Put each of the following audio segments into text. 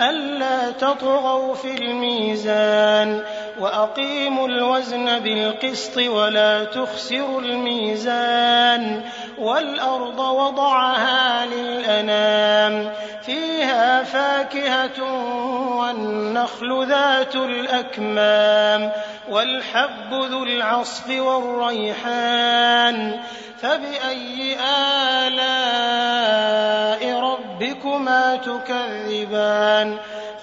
ألا تطغوا في الميزان وأقيموا الوزن بالقسط ولا تخسروا الميزان والأرض وضعها للأنام فيها فاكهة والنخل ذات الأكمام والحب ذو العصف والريحان فبأي آلاء ربكما تكذبان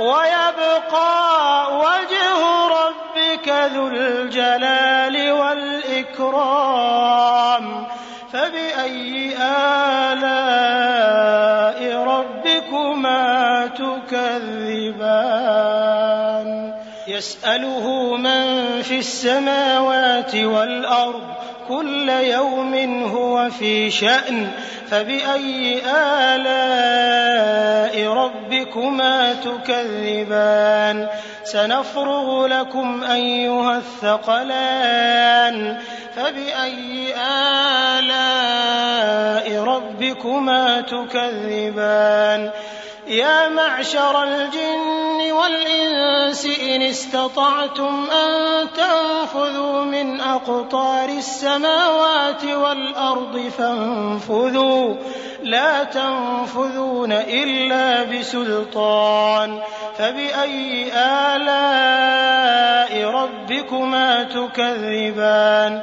ويبقى وجه ربك ذو الجلال والإكرام. فبأي آلاء ربكما تكذبان؟ يسأله من في السماوات والأرض كل يوم هو في شأن فبأي آلاء ربكما تكذبان؟ سنفرغ لكم أيها الثقلان فبأي آلاء ربكما تكذبان. يا معشر الجن والإنس إن استطعتم أن تنفذوا من أقطار السماوات والأرض فانفذوا. لا تنفذون إلا بسلطان. فبأي آلاء ربكما تكذبان؟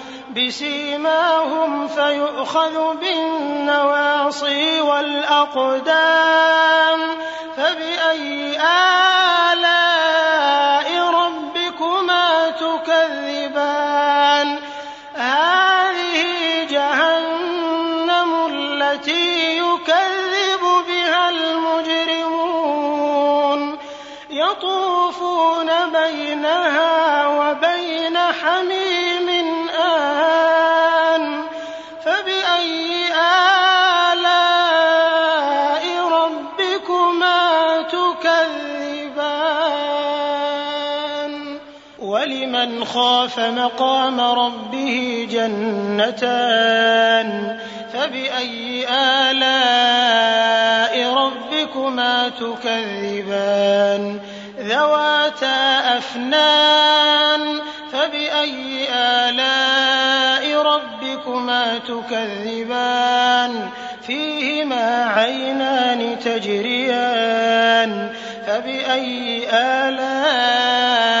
بسيماهم فيؤخذ بالنواصي والأقدام فبأي آلاء ربكما تكذبان؟ هذه جهنم التي يكذب بها المجرمون. يطوفون وَلِمَنْ خَافَ مَقَامَ رَبِّهِ جَنَّتَانِ فَبِأَيِّ آلَاءِ رَبِّكُمَا تُكَذِّبَانِ ذَوَاتَا أَفْنَانٍ فَبِأَيِّ آلَاءِ رَبِّكُمَا تُكَذِّبَانِ فِيهِمَا عَيْنَانِ تَجْرِيَانِ فَبِأَيِّ آلَاءِ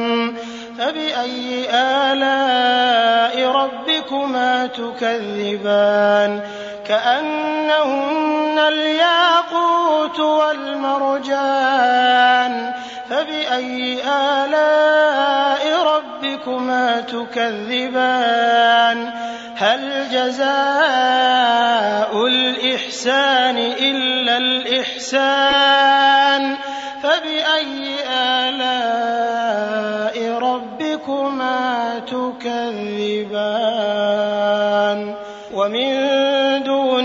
فَبِأَيِّ آلَاءِ رَبِّكُمَا تُكَذِّبَانِ؟ كَأَنَّهُنَّ الْيَاقُوتُ وَالْمَرْجَانُ. فَبِأَيِّ آلَاءِ رَبِّكُمَا تُكَذِّبَانِ؟ هَلْ جَزَاءُ الْإِحْسَانِ إِلَّا الْإِحْسَانُ؟ فَبِأَيِّ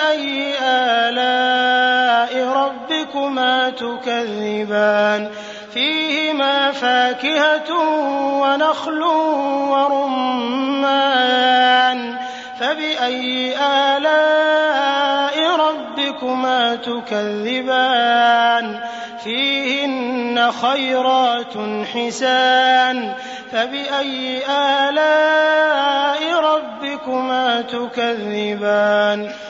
فَبِأَيِّ آلَاءِ رَبِّكُمَا تُكَذِّبَانِ؟ فِيهِمَا فَاكِهَةٌ وَنَخْلٌ وَرُمَّانٌ. فَبِأَيِّ آلَاءِ رَبِّكُمَا تُكَذِّبَانِ؟ فِيهِنَّ خَيْرَاتٌ حِسَانٌ. فَبِأَيِّ آلَاءِ رَبِّكُمَا تُكَذِّبَانِ؟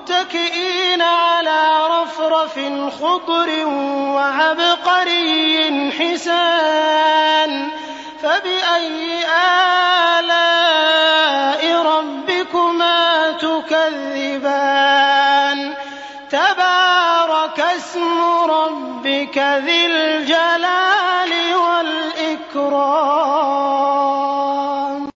مُتَّكِئِينَ عَلَىٰ رَفْرَفٍ خُضْرٍ وَعَبْقَرِيٍّ حِسَانٍ فَبِأَيِّ آلَاءِ